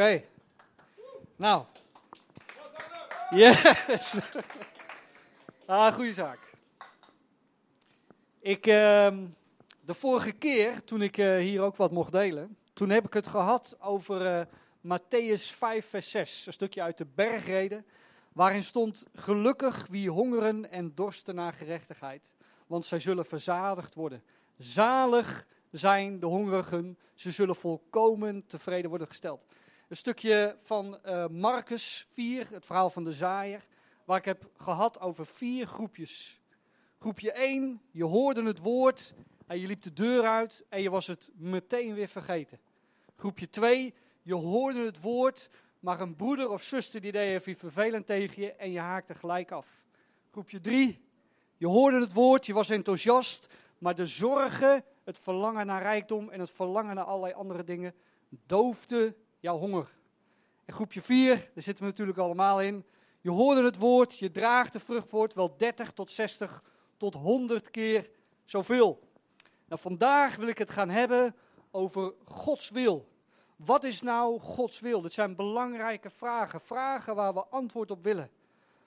Oké. Nou. Yes. ah, goede zaak. Ik, ehm, de vorige keer, toen ik eh, hier ook wat mocht delen, toen heb ik het gehad over eh Matthäus 5, vers 6. Een stukje uit de bergreden, waarin stond, gelukkig wie hongeren en dorsten naar gerechtigheid, want zij zullen verzadigd worden. Zalig zijn de hongerigen, ze zullen volkomen tevreden worden gesteld. Een stukje van eh Marcus 4, het verhaal van de zaaier, waar ik heb gehad over vier groepjes. Groepje 1, je hoorde het woord en je liep de deur uit en je was het meteen weer vergeten. Groepje 2, je hoorde het woord, maar een broeder of zuster die deed even vervelend tegen je en je haakte gelijk af. Groepje 3, je hoorde het woord, je was enthousiast, maar de zorgen, het verlangen naar rijkdom en het verlangen naar allerlei andere dingen doofde jouw honger. En groepje 4, daar zitten we natuurlijk allemaal in. Je hoorde het woord, je draagt de vrucht voort, wel 30 tot 60 tot 100 keer zoveel. Nou, vandaag wil ik het gaan hebben over Gods wil. Wat is nou Gods wil? Dit zijn belangrijke vragen, vragen waar we antwoord op willen.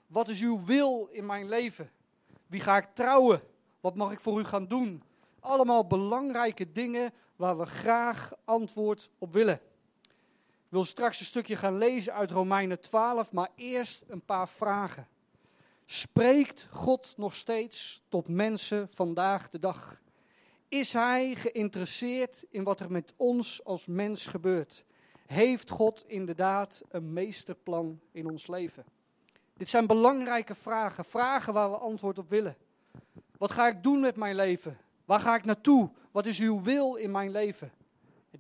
Wat is uw wil in mijn leven? Wie ga ik trouwen? Wat mag ik voor u gaan doen? Allemaal belangrijke dingen waar we graag antwoord op willen. Wil straks een stukje gaan lezen uit Romeinen 12, maar eerst een paar vragen. Spreekt God nog steeds tot mensen vandaag de dag? Is Hij geïnteresseerd in wat er met ons als mens gebeurt? Heeft God inderdaad een meesterplan in ons leven? Dit zijn belangrijke vragen, vragen waar we antwoord op willen. Wat ga ik doen met mijn leven? Waar ga ik naartoe? Wat is uw wil in mijn leven?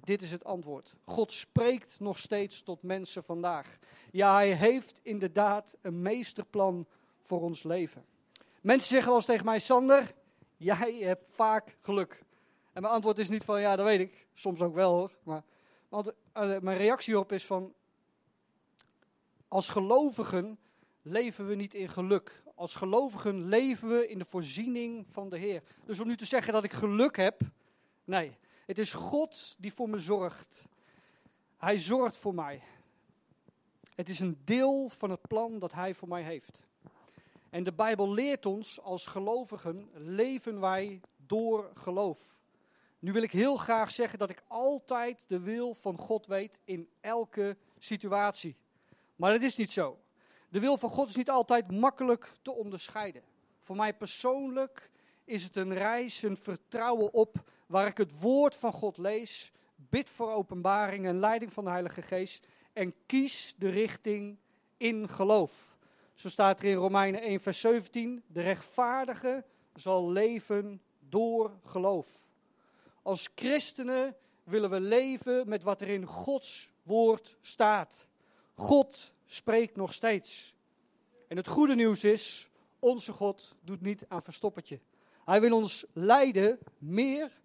Dit is het antwoord. God spreekt nog steeds tot mensen vandaag. Ja, hij heeft inderdaad een meesterplan voor ons leven. Mensen zeggen wel eens tegen mij, Sander, jij hebt vaak geluk. En mijn antwoord is niet van, ja, dat weet ik. Soms ook wel hoor. Maar want, uh, mijn reactie op is van, als gelovigen leven we niet in geluk. Als gelovigen leven we in de voorziening van de Heer. Dus om nu te zeggen dat ik geluk heb, nee. Het is God die voor me zorgt. Hij zorgt voor mij. Het is een deel van het plan dat Hij voor mij heeft. En de Bijbel leert ons, als gelovigen leven wij door geloof. Nu wil ik heel graag zeggen dat ik altijd de wil van God weet in elke situatie. Maar dat is niet zo. De wil van God is niet altijd makkelijk te onderscheiden. Voor mij persoonlijk is het een reis, een vertrouwen op waar ik het woord van God lees, bid voor openbaring en leiding van de Heilige Geest en kies de richting in geloof. Zo staat er in Romeinen 1, vers 17: De rechtvaardige zal leven door geloof. Als christenen willen we leven met wat er in Gods woord staat. God spreekt nog steeds. En het goede nieuws is, onze God doet niet aan verstoppertje. Hij wil ons leiden meer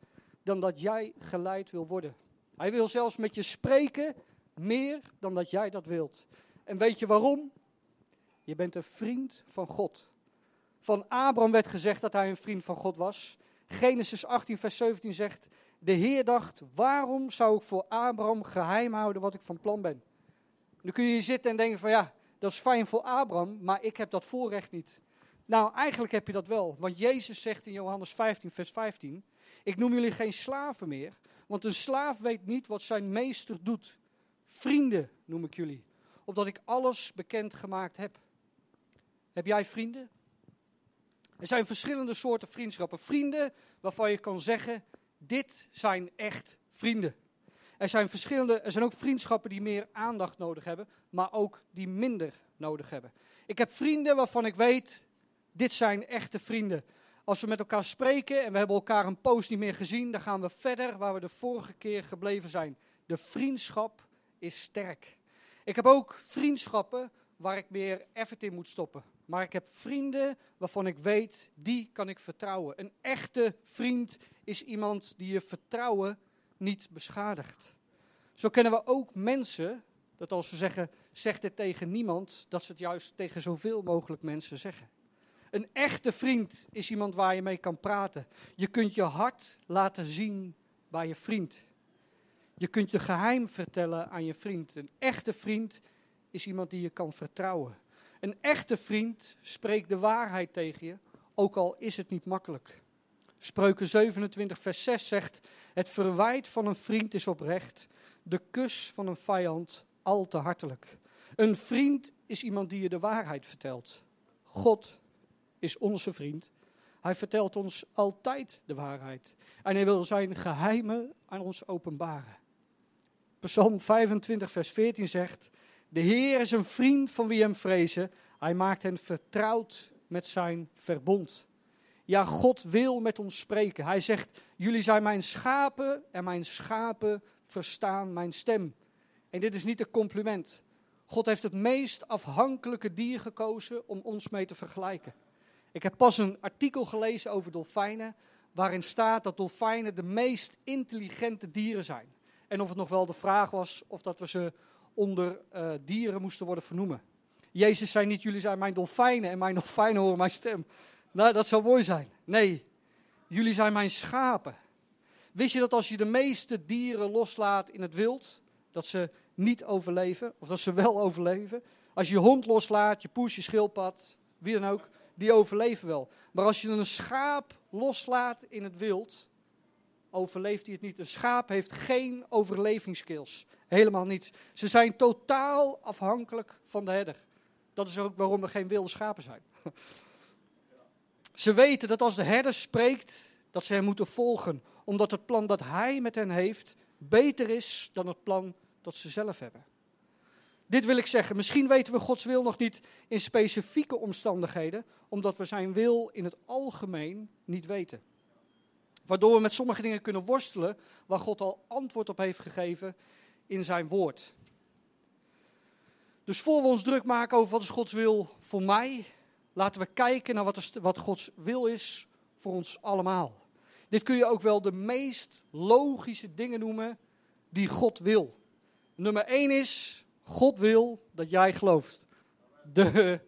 dan dat jij geleid wil worden. Hij wil zelfs met je spreken meer dan dat jij dat wilt. En weet je waarom? Je bent een vriend van God. Van Abraham werd gezegd dat hij een vriend van God was. Genesis 18, vers 17 zegt: De Heer dacht: waarom zou ik voor Abraham geheim houden wat ik van plan ben? Nu kun je hier zitten en denken: van ja, dat is fijn voor Abraham, maar ik heb dat voorrecht niet. Nou, eigenlijk heb je dat wel. Want Jezus zegt in Johannes 15, vers 15: Ik noem jullie geen slaven meer, want een slaaf weet niet wat zijn meester doet. Vrienden noem ik jullie, opdat ik alles bekend gemaakt heb. Heb jij vrienden? Er zijn verschillende soorten vriendschappen. Vrienden waarvan je kan zeggen: dit zijn echt vrienden. Er zijn, verschillende, er zijn ook vriendschappen die meer aandacht nodig hebben, maar ook die minder nodig hebben. Ik heb vrienden waarvan ik weet, dit zijn echte vrienden. Als we met elkaar spreken en we hebben elkaar een poos niet meer gezien, dan gaan we verder waar we de vorige keer gebleven zijn. De vriendschap is sterk. Ik heb ook vriendschappen waar ik meer effort in moet stoppen. Maar ik heb vrienden waarvan ik weet, die kan ik vertrouwen. Een echte vriend is iemand die je vertrouwen niet beschadigt. Zo kennen we ook mensen, dat als ze zeggen, zeg dit tegen niemand, dat ze het juist tegen zoveel mogelijk mensen zeggen. Een echte vriend is iemand waar je mee kan praten. Je kunt je hart laten zien bij je vriend. Je kunt je geheim vertellen aan je vriend. Een echte vriend is iemand die je kan vertrouwen. Een echte vriend spreekt de waarheid tegen je, ook al is het niet makkelijk. Spreuken 27, vers 6 zegt: Het verwijt van een vriend is oprecht, de kus van een vijand al te hartelijk. Een vriend is iemand die je de waarheid vertelt. God is onze vriend. Hij vertelt ons altijd de waarheid. En hij wil zijn geheimen aan ons openbaren. Psalm 25, vers 14 zegt: De Heer is een vriend van wie hem vrezen. Hij maakt hen vertrouwd met zijn verbond. Ja, God wil met ons spreken. Hij zegt: Jullie zijn mijn schapen en mijn schapen verstaan mijn stem. En dit is niet een compliment. God heeft het meest afhankelijke dier gekozen om ons mee te vergelijken. Ik heb pas een artikel gelezen over dolfijnen, waarin staat dat dolfijnen de meest intelligente dieren zijn. En of het nog wel de vraag was of dat we ze onder uh, dieren moesten worden vernoemen. Jezus zei niet, jullie zijn mijn dolfijnen en mijn dolfijnen horen mijn stem. Nou, dat zou mooi zijn. Nee, jullie zijn mijn schapen. Wist je dat als je de meeste dieren loslaat in het wild, dat ze niet overleven, of dat ze wel overleven? Als je je hond loslaat, je poes, je schildpad, wie dan ook, die overleven wel. Maar als je een schaap loslaat in het wild, overleeft hij het niet. Een schaap heeft geen overlevingsskills. Helemaal niet. Ze zijn totaal afhankelijk van de herder. Dat is ook waarom er geen wilde schapen zijn. Ze weten dat als de herder spreekt, dat ze hem moeten volgen. Omdat het plan dat hij met hen heeft beter is dan het plan dat ze zelf hebben. Dit wil ik zeggen, misschien weten we Gods wil nog niet in specifieke omstandigheden, omdat we zijn wil in het algemeen niet weten. Waardoor we met sommige dingen kunnen worstelen waar God al antwoord op heeft gegeven in zijn woord. Dus voor we ons druk maken over wat is Gods wil voor mij, laten we kijken naar wat, wat Gods wil is voor ons allemaal. Dit kun je ook wel de meest logische dingen noemen die God wil. Nummer 1 is, God wil dat jij gelooft. De,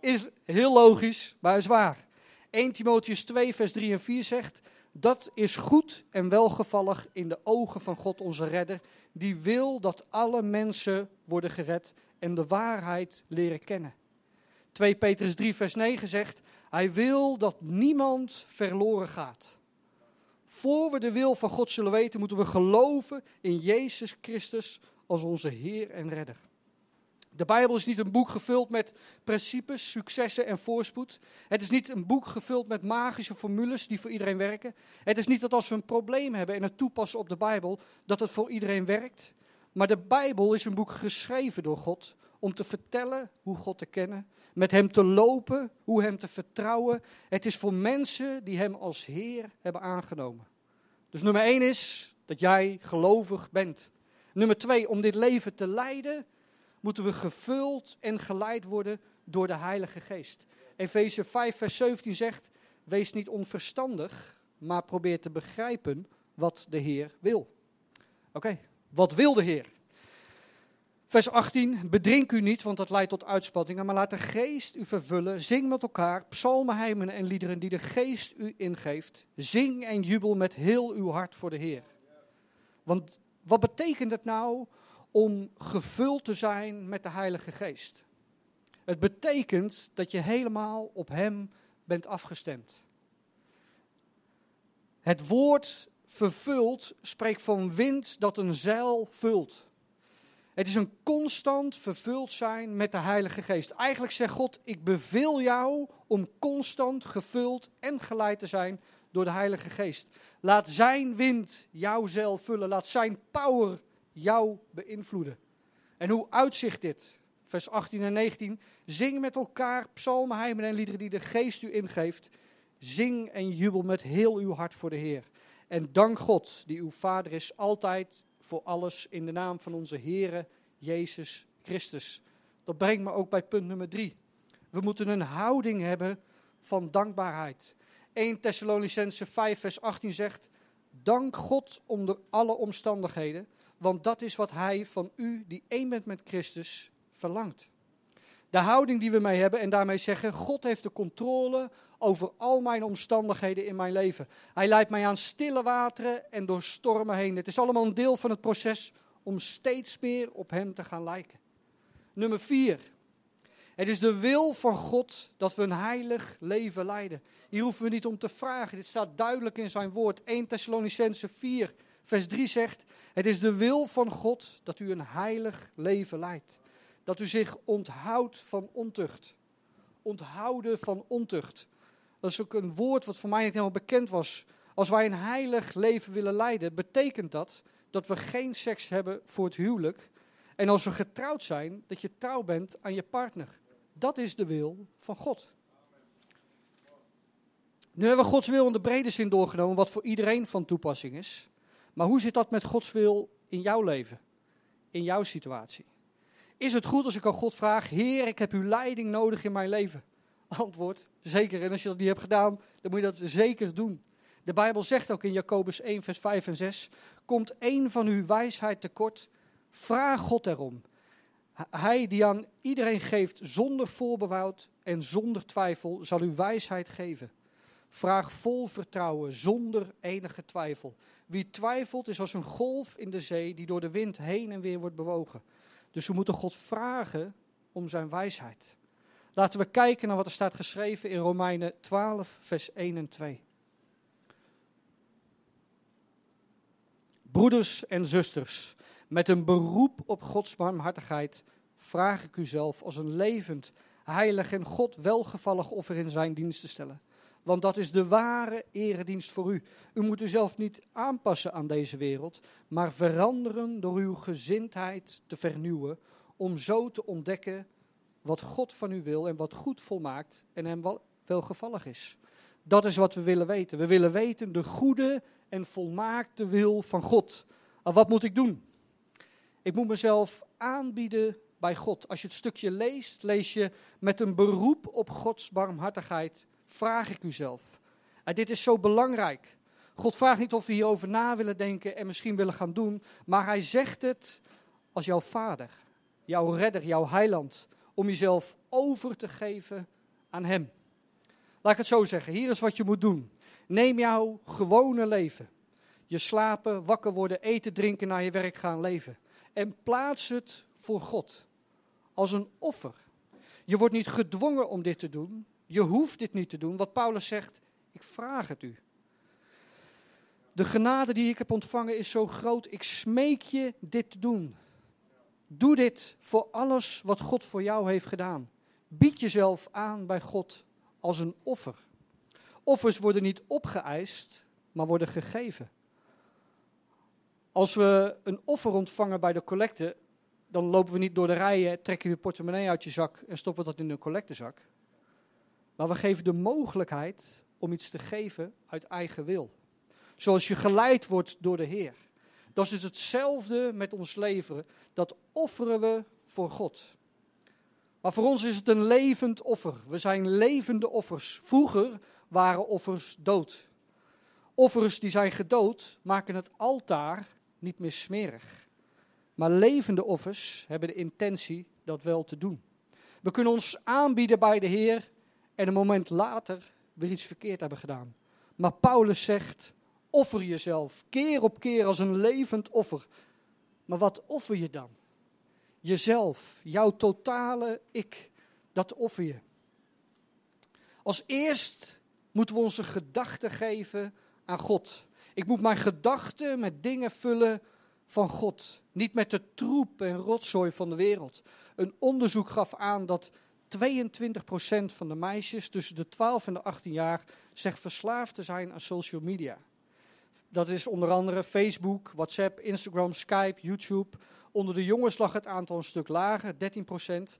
is heel logisch, maar is waar. 1 Timotheus 2, vers 3 en 4 zegt, dat is goed en welgevallig in de ogen van God onze redder, die wil dat alle mensen worden gered en de waarheid leren kennen. 2 Petrus 3, vers 9 zegt, hij wil dat niemand verloren gaat. Voor we de wil van God zullen weten, moeten we geloven in Jezus Christus als onze Heer en Redder. De Bijbel is niet een boek gevuld met principes, successen en voorspoed. Het is niet een boek gevuld met magische formules die voor iedereen werken. Het is niet dat als we een probleem hebben en het toepassen op de Bijbel, dat het voor iedereen werkt. Maar de Bijbel is een boek geschreven door God om te vertellen hoe God te kennen, met Hem te lopen, hoe Hem te vertrouwen. Het is voor mensen die Hem als Heer hebben aangenomen. Dus nummer één is dat jij gelovig bent. Nummer twee, om dit leven te leiden, moeten we gevuld en geleid worden door de Heilige Geest. Efeze 5, vers 17 zegt: Wees niet onverstandig, maar probeer te begrijpen wat de Heer wil. Oké, wat wil de Heer? Vers 18, bedrink u niet, want dat leidt tot uitspattingen, maar laat de geest u vervullen. Zing met elkaar psalmen, heimen en liederen die de geest u ingeeft. Zing en jubel met heel uw hart voor de Heer. Want wat betekent het nou om gevuld te zijn met de Heilige Geest? Het betekent dat je helemaal op Hem bent afgestemd. Het woord vervuld spreekt van wind dat een zeil vult. Het is een constant vervuld zijn met de Heilige Geest. Eigenlijk zegt God: Ik beveel jou om constant gevuld en geleid te zijn door de Heilige Geest. Laat Zijn wind jouw zeil vullen. Laat Zijn power jou beïnvloeden. En hoe uitzicht dit? Vers 18 en 19. Zing met elkaar psalmen, heimen en liederen die de Geest u ingeeft. Zing en jubel met heel uw hart voor de Heer. En dank God, die uw Vader is, altijd voor alles in de naam van onze Heere Jezus Christus. Dat brengt me ook bij punt nummer drie. We moeten een houding hebben van dankbaarheid. 1 Thessalonicense 5 vers 18 zegt, dank God onder alle omstandigheden, want dat is wat Hij van u, die één bent met Christus, verlangt. De houding die we mee hebben en daarmee zeggen: God heeft de controle over al mijn omstandigheden in mijn leven. Hij leidt mij aan stille wateren en door stormen heen. Het is allemaal een deel van het proces om steeds meer op Hem te gaan lijken. Nummer vier. Het is de wil van God dat we een heilig leven leiden. Hier hoeven we niet om te vragen. Dit staat duidelijk in zijn woord. 1 Thessalonicense 4, vers 3 zegt: Het is de wil van God dat u een heilig leven leidt. Dat u zich onthoudt van ontucht. Onthouden van ontucht. Dat is ook een woord wat voor mij niet helemaal bekend was. Als wij een heilig leven willen leiden, betekent dat dat we geen seks hebben voor het huwelijk. En als we getrouwd zijn, dat je trouw bent aan je partner. Dat is de wil van God. Nu hebben we Gods wil in de brede zin doorgenomen, wat voor iedereen van toepassing is. Maar hoe zit dat met Gods wil in jouw leven? In jouw situatie? Is het goed als ik aan God vraag, Heer, ik heb uw leiding nodig in mijn leven? Antwoord, zeker. En als je dat niet hebt gedaan, dan moet je dat zeker doen. De Bijbel zegt ook in Jacobus 1, vers 5 en 6, komt één van uw wijsheid tekort, vraag God erom. Hij die aan iedereen geeft zonder voorbehoud en zonder twijfel, zal u wijsheid geven. Vraag vol vertrouwen, zonder enige twijfel. Wie twijfelt is als een golf in de zee die door de wind heen en weer wordt bewogen. Dus we moeten God vragen om zijn wijsheid. Laten we kijken naar wat er staat geschreven in Romeinen 12, vers 1 en 2. Broeders en zusters, met een beroep op Gods barmhartigheid vraag ik u zelf als een levend, heilig en God welgevallig offer in zijn dienst te stellen. Want dat is de ware eredienst voor u. U moet uzelf niet aanpassen aan deze wereld, maar veranderen door uw gezindheid te vernieuwen, om zo te ontdekken wat God van u wil en wat goed volmaakt en hem wel, welgevallig is. Dat is wat we willen weten. We willen weten de goede en volmaakte wil van God. Wat moet ik doen? Ik moet mezelf aanbieden bij God. Als je het stukje leest, lees je met een beroep op Gods barmhartigheid, vraag ik u zelf. Dit is zo belangrijk. God vraagt niet of we hierover na willen denken en misschien willen gaan doen, maar hij zegt het als jouw vader, jouw redder, jouw heiland, om jezelf over te geven aan hem. Laat ik het zo zeggen, hier is wat je moet doen. Neem jouw gewone leven. Je slapen, wakker worden, eten, drinken, naar je werk gaan, leven. En plaats het voor God. Als een offer. Je wordt niet gedwongen om dit te doen. Je hoeft dit niet te doen. Wat Paulus zegt, ik vraag het u. De genade die ik heb ontvangen is zo groot. Ik smeek je dit te doen. Doe dit voor alles wat God voor jou heeft gedaan. Bied jezelf aan bij God als een offer. Offers worden niet opgeëist, maar worden gegeven. Als we een offer ontvangen bij de collecte, dan lopen we niet door de rijen, trekken je portemonnee uit je zak en stoppen dat in de collectezak. Maar we geven de mogelijkheid om iets te geven uit eigen wil. Zoals je geleid wordt door de Heer. Dat is hetzelfde met ons leven. Dat offeren we voor God. Maar voor ons is het een levend offer. We zijn levende offers. Vroeger waren offers dood. Offers die zijn gedood maken het altaar niet meer smerig. Maar levende offers hebben de intentie dat wel te doen. We kunnen ons aanbieden bij de Heer en een moment later weer iets verkeerd hebben gedaan. Maar Paulus zegt: offer jezelf keer op keer als een levend offer. Maar wat offer je dan? Jezelf, jouw totale ik, dat offer je. Als eerst moeten we onze gedachten geven aan God. Ik moet mijn gedachten met dingen vullen van God, niet met de troep en rotzooi van de wereld. Een onderzoek gaf aan dat 22% van de meisjes tussen de 12 en de 18 jaar zegt verslaafd te zijn aan social media. Dat is onder andere Facebook, WhatsApp, Instagram, Skype, YouTube. Onder de jongens lag het aantal een stuk lager, 13%.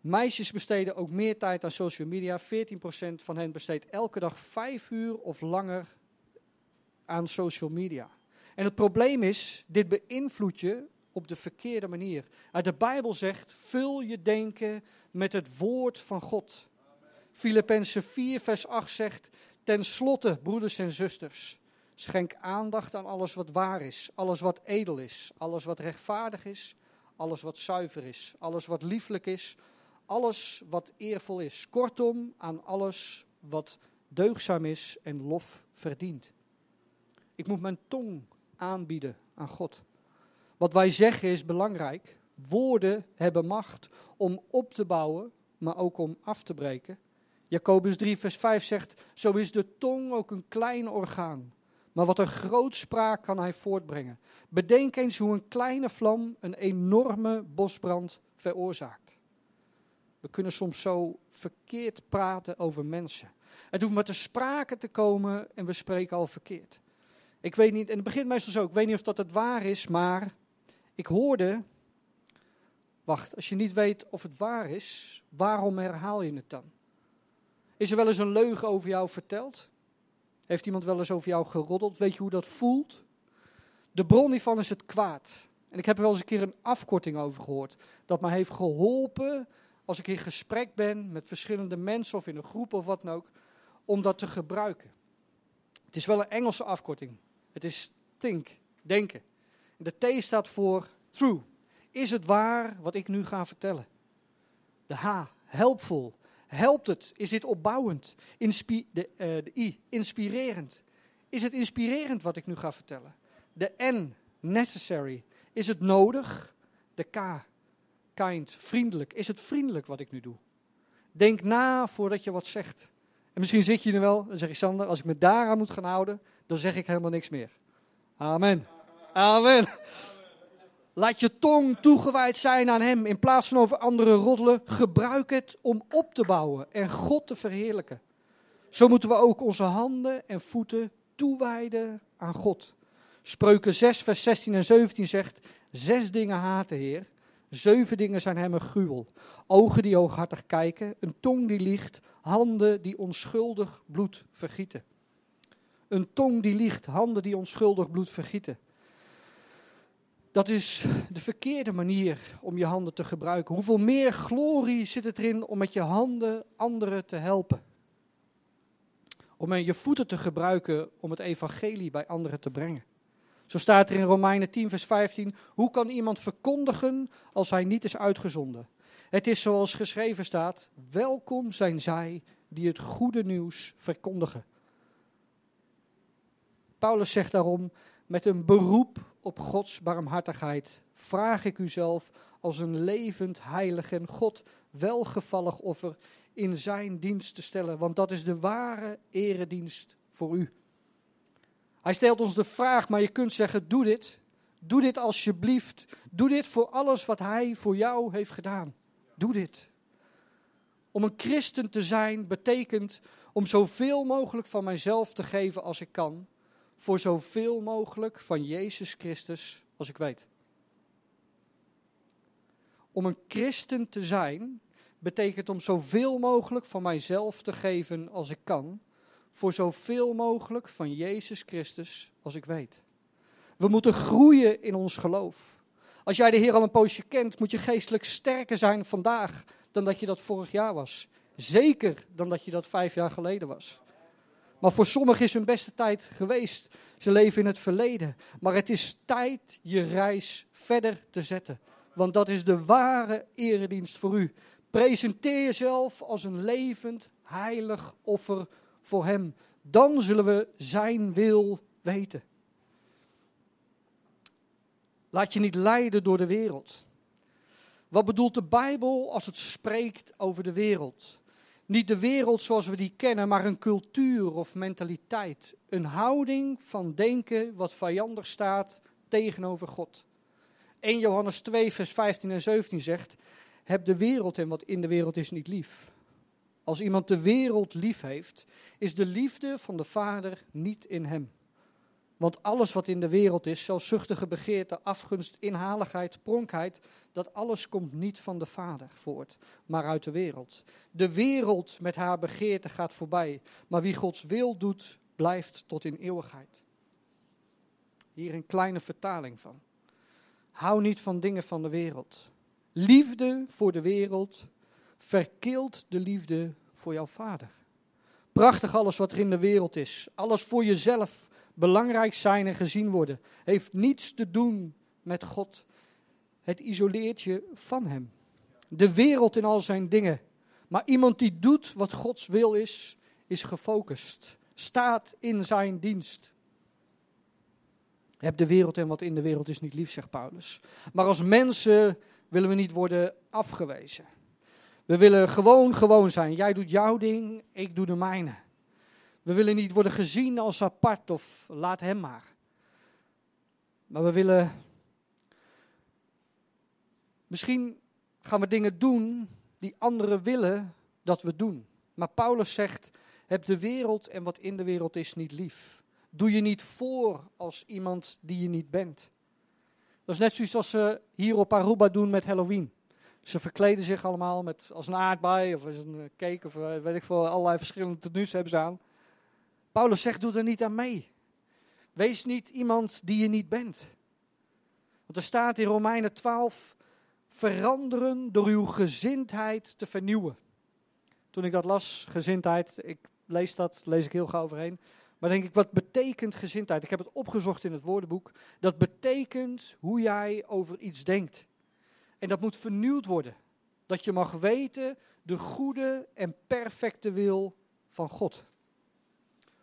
Meisjes besteden ook meer tijd aan social media. 14% van hen besteedt elke dag 5 uur of langer aan social media. En het probleem is, dit beïnvloedt je op de verkeerde manier. De Bijbel zegt, vul je denken met het woord van God. Filippenzen 4, vers 8 zegt, ten slotte, broeders en zusters, schenk aandacht aan alles wat waar is, alles wat edel is, alles wat rechtvaardig is, alles wat zuiver is, alles wat lieflijk is, alles wat eervol is. Kortom, aan alles wat deugzaam is en lof verdient. Ik moet mijn tong aanbieden aan God. Wat wij zeggen is belangrijk. Woorden hebben macht om op te bouwen, maar ook om af te breken. Jacobus 3, vers 5 zegt: Zo is de tong ook een klein orgaan. Maar wat een groot spraak kan hij voortbrengen. Bedenk eens hoe een kleine vlam een enorme bosbrand veroorzaakt. We kunnen soms zo verkeerd praten over mensen. Het hoeft maar te sprake te komen en we spreken al verkeerd. Ik weet niet, en het begint meestal zo, ik weet niet of dat het waar is, maar ik hoorde, wacht, als je niet weet of het waar is, waarom herhaal je het dan? Is er wel eens een leugen over jou verteld? Heeft iemand wel eens over jou geroddeld? Weet je hoe dat voelt? De bron hiervan is het kwaad. En ik heb er wel eens een keer een afkorting over gehoord. Dat mij heeft geholpen als ik in gesprek ben met verschillende mensen of in een groep of wat dan ook. Om dat te gebruiken. Het is wel een Engelse afkorting. Het is think, denken. De T staat voor true. Is het waar wat ik nu ga vertellen? De H, helpful. Helpt het? Is dit opbouwend? Inspi de, uh, de I, inspirerend. Is het inspirerend wat ik nu ga vertellen? De N, necessary. Is het nodig? De K, kind, vriendelijk. Is het vriendelijk wat ik nu doe? Denk na voordat je wat zegt. En misschien zit je er wel, dan zeg ik Sander, als ik me daaraan moet gaan houden, dan zeg ik helemaal niks meer. Amen. Amen. Laat je tong toegewijd zijn aan Hem. In plaats van over anderen roddelen, gebruik het om op te bouwen en God te verheerlijken. Zo moeten we ook onze handen en voeten toewijden aan God. Spreuken 6, vers 16 en 17 zegt: Zes dingen haat de Heer, zeven dingen zijn hem een gruwel. Ogen die hooghartig kijken, een tong die liegt, handen die onschuldig bloed vergieten. Een tong die liegt, handen die onschuldig bloed vergieten. Dat is de verkeerde manier om je handen te gebruiken. Hoeveel meer glorie zit het erin om met je handen anderen te helpen? Om je voeten te gebruiken om het evangelie bij anderen te brengen. Zo staat er in Romeinen 10, vers 15: Hoe kan iemand verkondigen als hij niet is uitgezonden? Het is zoals geschreven staat: Welkom zijn zij die het goede nieuws verkondigen. Paulus zegt daarom: Met een beroep op Gods barmhartigheid vraag ik u zelf als een levend, heilig en God welgevallig offer in zijn dienst te stellen, want dat is de ware eredienst voor u. Hij stelt ons de vraag, maar je kunt zeggen: doe dit. Doe dit alsjeblieft. Doe dit voor alles wat hij voor jou heeft gedaan. Doe dit. Om een christen te zijn betekent om zoveel mogelijk van mijzelf te geven als ik kan voor zoveel mogelijk van Jezus Christus als ik weet. Om een christen te zijn betekent om zoveel mogelijk van mijzelf te geven als ik kan, voor zoveel mogelijk van Jezus Christus als ik weet. We moeten groeien in ons geloof. Als jij de Heer al een poosje kent, moet je geestelijk sterker zijn vandaag dan dat je dat vorig jaar was. Zeker dan dat je dat vijf jaar geleden was. Maar voor sommigen is hun beste tijd geweest. Ze leven in het verleden. Maar het is tijd je reis verder te zetten. Want dat is de ware eredienst voor u. Presenteer jezelf als een levend, heilig offer voor Hem. Dan zullen we Zijn wil weten. Laat je niet leiden door de wereld. Wat bedoelt de Bijbel als het spreekt over de wereld? Niet de wereld zoals we die kennen, maar een cultuur of mentaliteit. Een houding van denken wat vijandig staat tegenover God. 1 Johannes 2, vers 15 en 17 zegt: Heb de wereld en wat in de wereld is niet lief. Als iemand de wereld lief heeft, is de liefde van de Vader niet in hem. Want alles wat in de wereld is, zelfzuchtige begeerte, afgunst, inhaligheid, pronkheid, dat alles komt niet van de Vader voort, maar uit de wereld. De wereld met haar begeerte gaat voorbij, maar wie Gods wil doet, blijft tot in eeuwigheid. Hier een kleine vertaling van. Hou niet van dingen van de wereld. Liefde voor de wereld verkilt de liefde voor jouw Vader. Prachtig alles wat er in de wereld is. Alles voor jezelf belangrijk zijn en gezien worden. Heeft niets te doen met God. Het isoleert je van Hem. de wereld in al zijn dingen. Maar iemand die doet wat Gods wil is, is gefocust. Staat in zijn dienst. Heb de wereld en wat in de wereld is niet lief, zegt Paulus. Maar als mensen willen we niet worden afgewezen. We willen gewoon gewoon zijn. Jij doet jouw ding, ik doe de mijne. We willen niet worden gezien als apart of laat hem maar. Maar we willen. Misschien gaan we dingen doen die anderen willen dat we doen. Maar Paulus zegt: heb de wereld en wat in de wereld is niet lief. Doe je niet voor als iemand die je niet bent. Dat is net zoiets als ze hier op Aruba doen met Halloween. Ze verkleden zich allemaal met, als een aardbei of als een cake of eh, weet ik veel, allerlei verschillende tenues hebben ze aan. Paulus zegt, doe er niet aan mee. Wees niet iemand die je niet bent. Want er staat in Romeinen 12, veranderen door uw gezindheid te vernieuwen. Toen ik dat las, gezindheid, ik lees dat, lees ik heel gauw overheen. Maar denk ik, wat betekent gezindheid? Ik heb het opgezocht in het woordenboek. Dat betekent hoe jij over iets denkt. En dat moet vernieuwd worden. Dat je mag weten de goede en perfecte wil van God.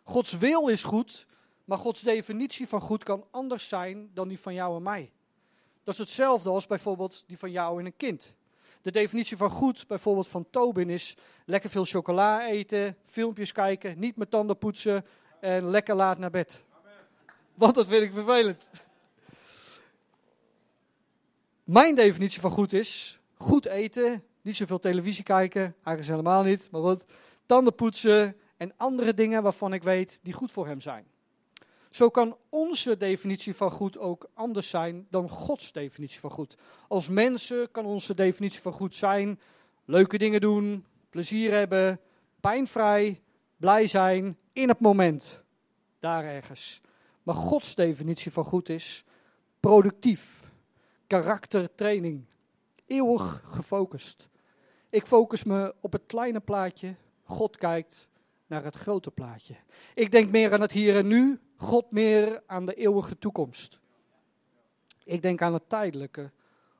Gods wil is goed, maar Gods definitie van goed kan anders zijn dan die van jou en mij. Dat is hetzelfde als bijvoorbeeld die van jou en een kind. De definitie van goed, bijvoorbeeld van Tobin, is lekker veel chocola eten, filmpjes kijken, niet met tanden poetsen en lekker laat naar bed. Want dat vind ik vervelend. Mijn definitie van goed is goed eten, niet zoveel televisie kijken, eigenlijk helemaal niet, maar goed, tanden poetsen en andere dingen waarvan ik weet die goed voor hem zijn. Zo kan onze definitie van goed ook anders zijn dan Gods definitie van goed. Als mensen kan onze definitie van goed zijn leuke dingen doen, plezier hebben, pijnvrij, blij zijn in het moment. Daar ergens. Maar Gods definitie van goed is productief, karaktertraining, eeuwig gefocust. Ik focus me op het kleine plaatje, God kijkt naar het grote plaatje. Ik denk meer aan het hier en nu, God meer aan de eeuwige toekomst. Ik denk aan het tijdelijke,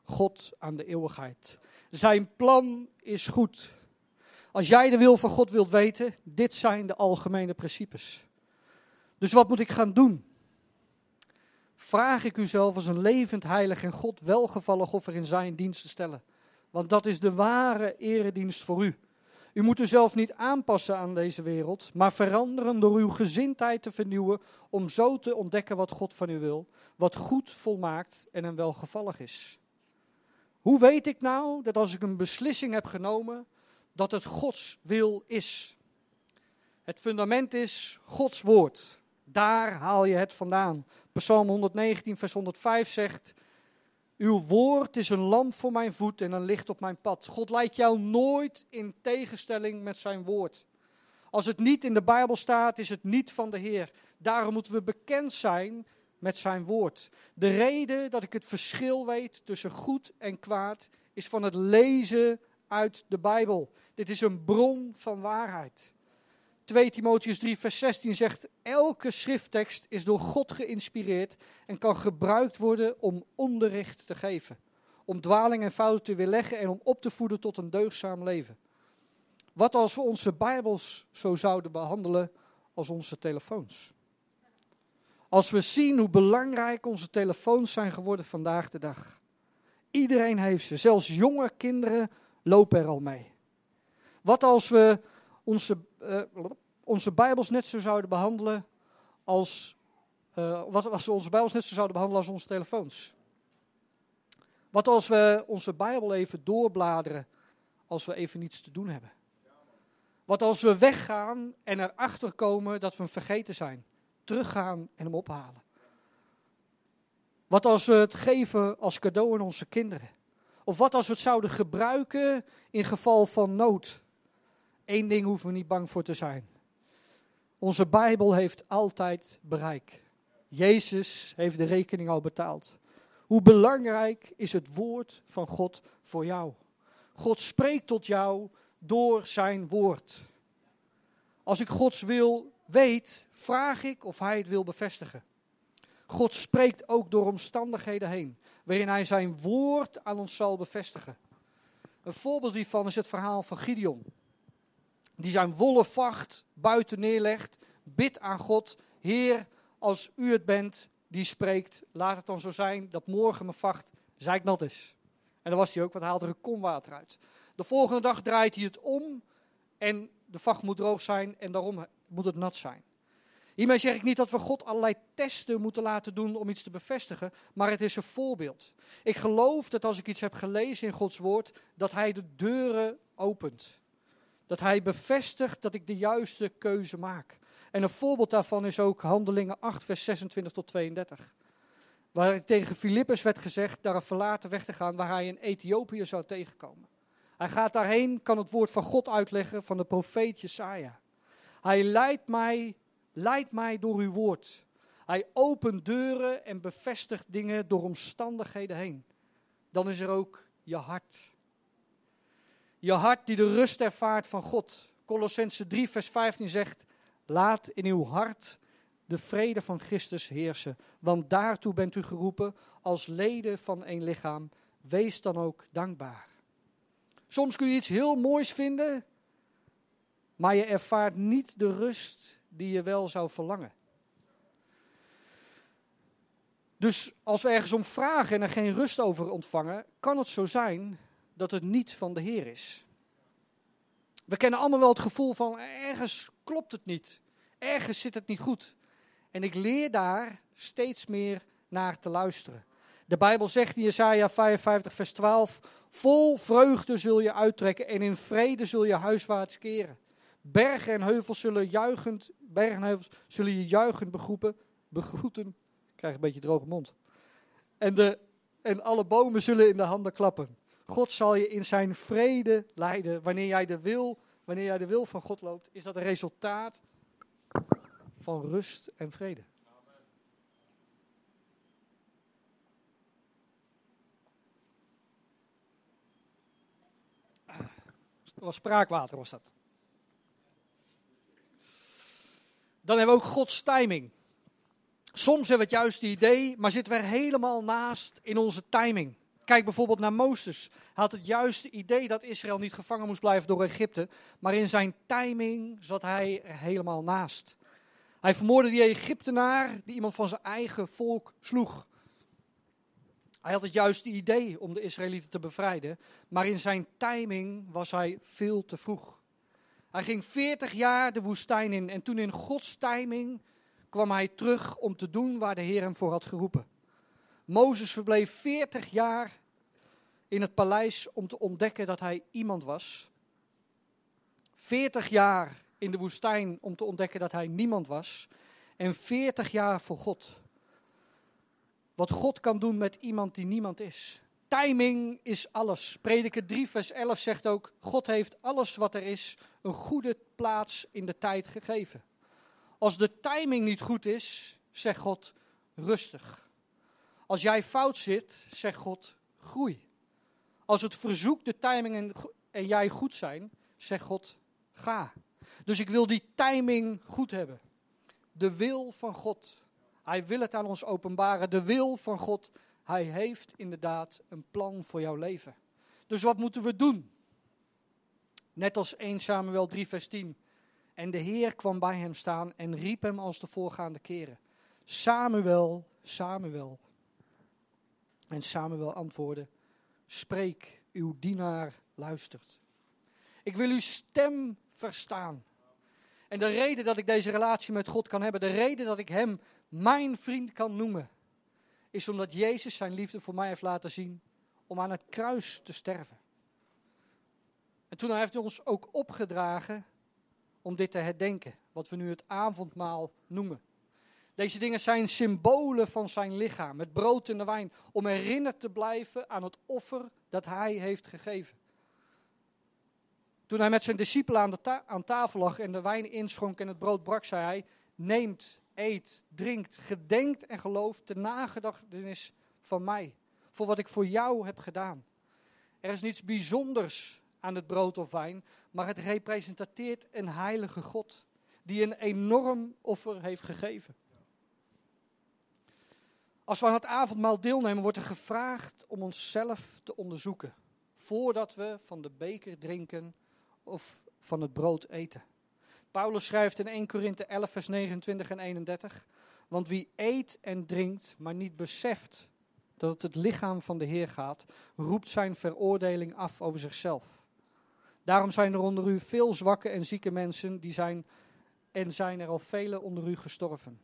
God aan de eeuwigheid. Zijn plan is goed. Als jij de wil van God wilt weten, dit zijn de algemene principes. Dus wat moet ik gaan doen? Vraag ik uzelf als een levend heilig en God welgevallig offer in zijn dienst te stellen. Want dat is de ware eredienst voor u. U moet uzelf niet aanpassen aan deze wereld, maar veranderen door uw gezindheid te vernieuwen om zo te ontdekken wat God van u wil, wat goed, volmaakt en een welgevallig is. Hoe weet ik nou dat als ik een beslissing heb genomen, dat het Gods wil is? Het fundament is Gods woord. Daar haal je het vandaan. Psalm 119, vers 105 zegt: uw woord is een lamp voor mijn voet en een licht op mijn pad. God leidt jou nooit in tegenstelling met zijn woord. Als het niet in de Bijbel staat, is het niet van de Heer. Daarom moeten we bekend zijn met zijn woord. De reden dat ik het verschil weet tussen goed en kwaad is van het lezen uit de Bijbel. Dit is een bron van waarheid. 2 Timotheus 3, vers 16 zegt: Elke schrifttekst is door God geïnspireerd en kan gebruikt worden om onderricht te geven, om dwaling en fouten te weerleggen en om op te voeden tot een deugdzaam leven. Wat als we onze Bijbels zo zouden behandelen als onze telefoons? Als we zien hoe belangrijk onze telefoons zijn geworden vandaag de dag. Iedereen heeft ze, zelfs jonge kinderen lopen er al mee. Wat als we onze, uh, onze Bijbels net zo zouden behandelen als. Uh, wat als we onze Bijbels net zo zouden behandelen als onze telefoons? Wat als we onze Bijbel even doorbladeren als we even niets te doen hebben? Wat als we weggaan en erachter komen dat we hem vergeten zijn? Teruggaan en hem ophalen. Wat als we het geven als cadeau aan onze kinderen? Of wat als we het zouden gebruiken in geval van nood? Eén ding hoeven we niet bang voor te zijn. Onze Bijbel heeft altijd bereik. Jezus heeft de rekening al betaald. Hoe belangrijk is het woord van God voor jou? God spreekt tot jou door zijn woord. Als ik Gods wil weet, vraag ik of hij het wil bevestigen. God spreekt ook door omstandigheden heen, waarin hij zijn woord aan ons zal bevestigen. Een voorbeeld hiervan is het verhaal van Gideon. Die zijn wollen vacht buiten neerlegt, bidt aan God, Heer, als u het bent die spreekt, laat het dan zo zijn dat morgen mijn vacht zeiknat is. En dan was hij ook, wat haalde er een kom water uit. De volgende dag draait hij het om en de vacht moet droog zijn en daarom moet het nat zijn. Hiermee zeg ik niet dat we God allerlei testen moeten laten doen om iets te bevestigen, maar het is een voorbeeld. Ik geloof dat als ik iets heb gelezen in Gods woord, dat Hij de deuren opent. Dat Hij bevestigt dat ik de juiste keuze maak. En een voorbeeld daarvan is ook Handelingen 8, vers 26 tot 32. Waar tegen Filippus werd gezegd daar een verlaten weg te gaan waar hij in Ethiopië zou tegenkomen. Hij gaat daarheen, kan het woord van God uitleggen van de profeet Jesaja. Hij leidt mij, leidt mij door uw woord. Hij opent deuren en bevestigt dingen door omstandigheden heen. Dan is er ook je hart. Je hart die de rust ervaart van God. Colossense 3, vers 15 zegt: Laat in uw hart de vrede van Christus heersen, want daartoe bent u geroepen als leden van één lichaam. Wees dan ook dankbaar. Soms kun je iets heel moois vinden, maar je ervaart niet de rust die je wel zou verlangen. Dus als we ergens om vragen en er geen rust over ontvangen, kan het zo zijn dat het niet van de Heer is. We kennen allemaal wel het gevoel van ergens klopt het niet. Ergens zit het niet goed. En ik leer daar steeds meer naar te luisteren. De Bijbel zegt in Jesaja 55 vers 12, vol vreugde zul je uittrekken en in vrede zul je huiswaarts keren. Bergen en heuvels zullen juichend, bergen en heuvels zullen je juichend begroepen, begroeten. Ik krijg een beetje droge mond. En, de, en alle bomen zullen in de handen klappen. God zal je in zijn vrede leiden. Wanneer jij de wil, wanneer jij de wil van God loopt, is dat een resultaat van rust en vrede. Dat was spraakwater, was dat. Dan hebben we ook Gods timing. Soms hebben we het juiste idee, maar zitten we er helemaal naast in onze timing. Kijk bijvoorbeeld naar Mozes. Hij had het juiste idee dat Israël niet gevangen moest blijven door Egypte, maar in zijn timing zat hij er helemaal naast. Hij vermoordde die Egyptenaar die iemand van zijn eigen volk sloeg. Hij had het juiste idee om de Israëlieten te bevrijden, maar in zijn timing was hij veel te vroeg. Hij ging 40 jaar de woestijn in en toen in Gods timing kwam hij terug om te doen waar de Heer hem voor had geroepen. Mozes verbleef 40 jaar in het paleis om te ontdekken dat hij iemand was. 40 jaar in de woestijn om te ontdekken dat hij niemand was. En 40 jaar voor God. Wat God kan doen met iemand die niemand is. Timing is alles. Prediker 3, vers 11 zegt ook: God heeft alles wat er is een goede plaats in de tijd gegeven. Als de timing niet goed is, zegt God rustig. Als jij fout zit, zegt God groei. Als het verzoek, de timing en, en jij goed zijn, zegt God ga. Dus ik wil die timing goed hebben. De wil van God. Hij wil het aan ons openbaren. De wil van God. Hij heeft inderdaad een plan voor jouw leven. Dus wat moeten we doen? Net als 1 Samuel 3 vers 10. En de Heer kwam bij hem staan en riep hem als de voorgaande keren. Samuel, Samuel. En Samuel antwoordde, spreek, uw dienaar luistert. Ik wil uw stem verstaan. En de reden dat ik deze relatie met God kan hebben, de reden dat ik Hem mijn vriend kan noemen, is omdat Jezus zijn liefde voor mij heeft laten zien om aan het kruis te sterven. En toen heeft hij ons ook opgedragen om dit te herdenken, wat we nu het avondmaal noemen. Deze dingen zijn symbolen van zijn lichaam, het brood en de wijn, om herinnerd te blijven aan het offer dat hij heeft gegeven. Toen hij met zijn discipelen aan, aan tafel lag en de wijn inschonk en het brood brak, zei hij: Neemt, eet, drinkt, gedenkt en gelooft de nagedachtenis van mij, voor wat ik voor jou heb gedaan. Er is niets bijzonders aan het brood of wijn, maar het representeert een heilige God, die een enorm offer heeft gegeven. Als we aan het avondmaal deelnemen, wordt er gevraagd om onszelf te onderzoeken voordat we van de beker drinken of van het brood eten. Paulus schrijft in 1 Korinthe 11, vers 29 en 31. Want wie eet en drinkt, maar niet beseft dat het het lichaam van de Heer gaat, roept zijn veroordeling af over zichzelf. Daarom zijn er onder u veel zwakke en zieke mensen, die zijn, en zijn er al vele onder u gestorven.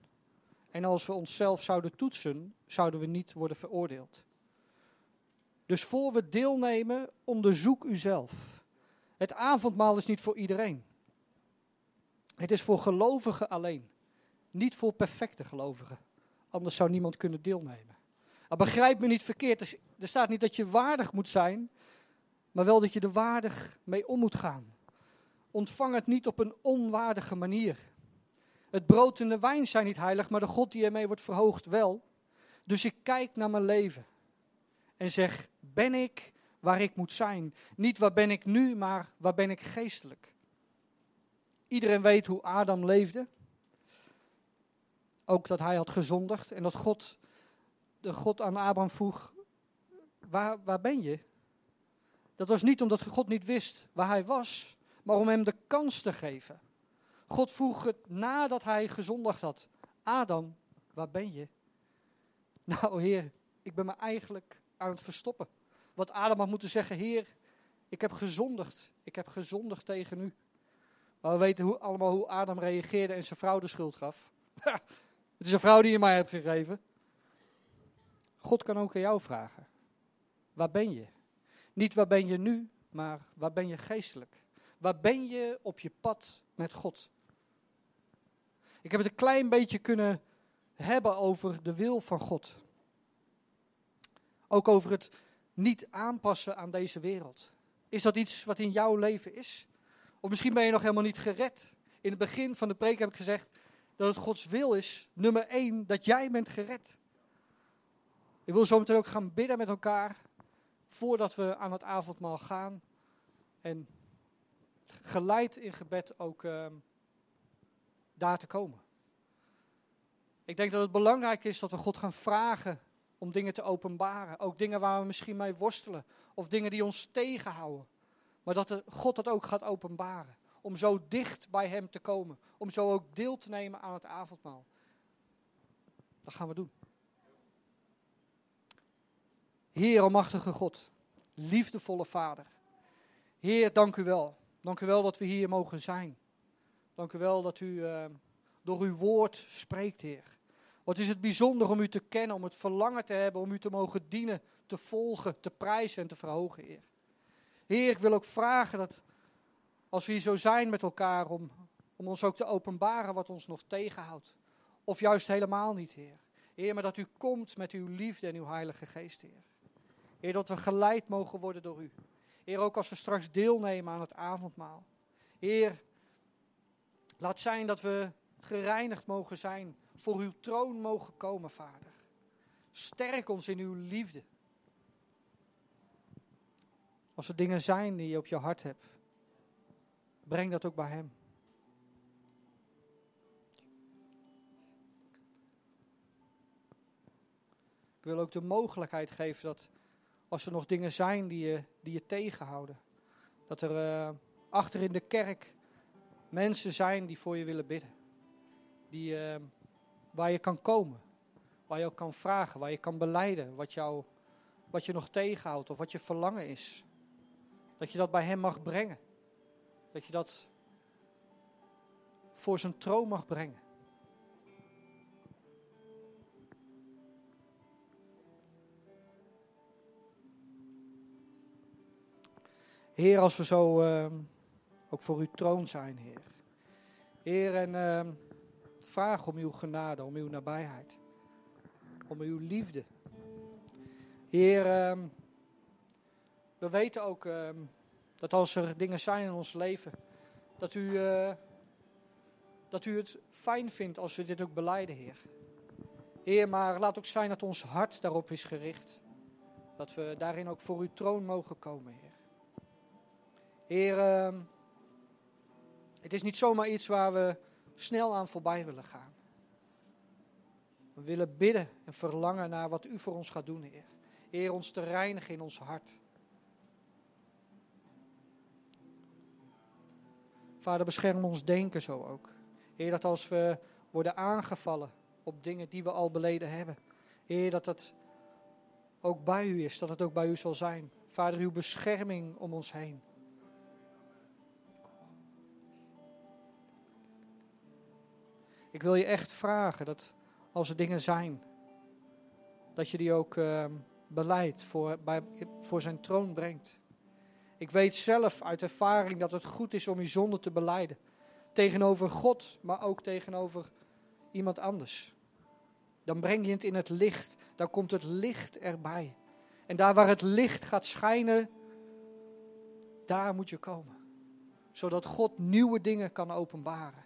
En als we onszelf zouden toetsen, zouden we niet worden veroordeeld. Dus voor we deelnemen, onderzoek uzelf. Het avondmaal is niet voor iedereen. Het is voor gelovigen alleen. Niet voor perfecte gelovigen. Anders zou niemand kunnen deelnemen. Begrijp me niet verkeerd. Er staat niet dat je waardig moet zijn, maar wel dat je er waardig mee om moet gaan. Ontvang het niet op een onwaardige manier. Het brood en de wijn zijn niet heilig, maar de God die ermee wordt verhoogd wel. Dus ik kijk naar mijn leven en zeg: Ben ik waar ik moet zijn? Niet waar ben ik nu, maar waar ben ik geestelijk? Iedereen weet hoe Adam leefde. Ook dat hij had gezondigd en dat God, de God aan Abraham vroeg: waar, waar ben je? Dat was niet omdat God niet wist waar hij was, maar om hem de kans te geven. God vroeg het nadat hij gezondigd had. Adam, waar ben je? Nou, Heer, ik ben me eigenlijk aan het verstoppen. Wat Adam had moeten zeggen, Heer, ik heb gezondigd. Ik heb gezondigd tegen u. Maar we weten allemaal hoe Adam reageerde en zijn vrouw de schuld gaf. het is een vrouw die je mij hebt gegeven. God kan ook aan jou vragen. Waar ben je? Niet waar ben je nu, maar waar ben je geestelijk? Waar ben je op je pad met God? Ik heb het een klein beetje kunnen hebben over de wil van God. Ook over het niet aanpassen aan deze wereld. Is dat iets wat in jouw leven is? Of misschien ben je nog helemaal niet gered. In het begin van de preek heb ik gezegd dat het Gods wil is, nummer één, dat jij bent gered. Ik wil zo meteen ook gaan bidden met elkaar, voordat we aan het avondmaal gaan. En geleid in gebed ook uh, daar te komen. Ik denk dat het belangrijk is dat we God gaan vragen om dingen te openbaren. Ook dingen waar we misschien mee worstelen. Of dingen die ons tegenhouden. Maar dat God dat ook gaat openbaren. Om zo dicht bij Hem te komen. Om zo ook deel te nemen aan het avondmaal. Dat gaan we doen. Heer, almachtige God. Liefdevolle Vader. Heer, dank u wel. Dank u wel dat we hier mogen zijn. Dank u wel dat u uh, door uw woord spreekt, Heer. Wat is het bijzonder om u te kennen, om het verlangen te hebben, om u te mogen dienen, te volgen, te prijzen en te verhogen, Heer. Heer, ik wil ook vragen dat als we hier zo zijn met elkaar, om, om ons ook te openbaren wat ons nog tegenhoudt. Of juist helemaal niet, Heer. Heer, maar dat u komt met uw liefde en uw Heilige Geest, Heer. Heer, dat we geleid mogen worden door u. Heer, ook als we straks deelnemen aan het avondmaal. Heer, laat zijn dat we gereinigd mogen zijn, voor uw troon mogen komen, Vader. Sterk ons in uw liefde. Als er dingen zijn die je op je hart hebt, breng dat ook bij Hem. Ik wil ook de mogelijkheid geven dat als er nog dingen zijn die je, die je tegenhouden, dat er uh, achter in de kerk mensen zijn die voor je willen bidden. Die, uh, waar je kan komen, waar je ook kan vragen, waar je kan beleiden wat, jou, wat je nog tegenhoudt of wat je verlangen is. Dat je dat bij Hem mag brengen. Dat je dat voor zijn troon mag brengen. Heer, als we zo uh, ook voor uw troon zijn, Heer. Heer, en uh, vraag om uw genade, om uw nabijheid. Om uw liefde. Heer, uh, we weten ook ehm, dat als er dingen zijn in ons leven, dat u, uh, dat u het fijn vindt als we dit ook beleiden, Heer. Heer, maar laat ook zijn dat ons hart daarop is gericht. Dat we daarin ook voor uw troon mogen komen, Heer. Heer, het is niet zomaar iets waar we snel aan voorbij willen gaan. We willen bidden en verlangen naar wat u voor ons gaat doen, Heer. Heer, ons te reinigen in ons hart. Vader, bescherm ons denken zo ook. Heer, dat als we worden aangevallen op dingen die we al beleden hebben. Heer, dat dat ook bij u is, dat het ook bij u zal zijn. Vader, uw bescherming om ons heen. Ik wil je echt vragen dat als er dingen zijn, dat je die ook uh, beleid voor, bij, voor zijn troon brengt. Ik weet zelf uit ervaring dat het goed is om je zonde te beleiden. Tegenover God, maar ook tegenover iemand anders. Dan breng je het in het licht, dan komt het licht erbij. En daar waar het licht gaat schijnen, daar moet je komen. Zodat God nieuwe dingen kan openbaren.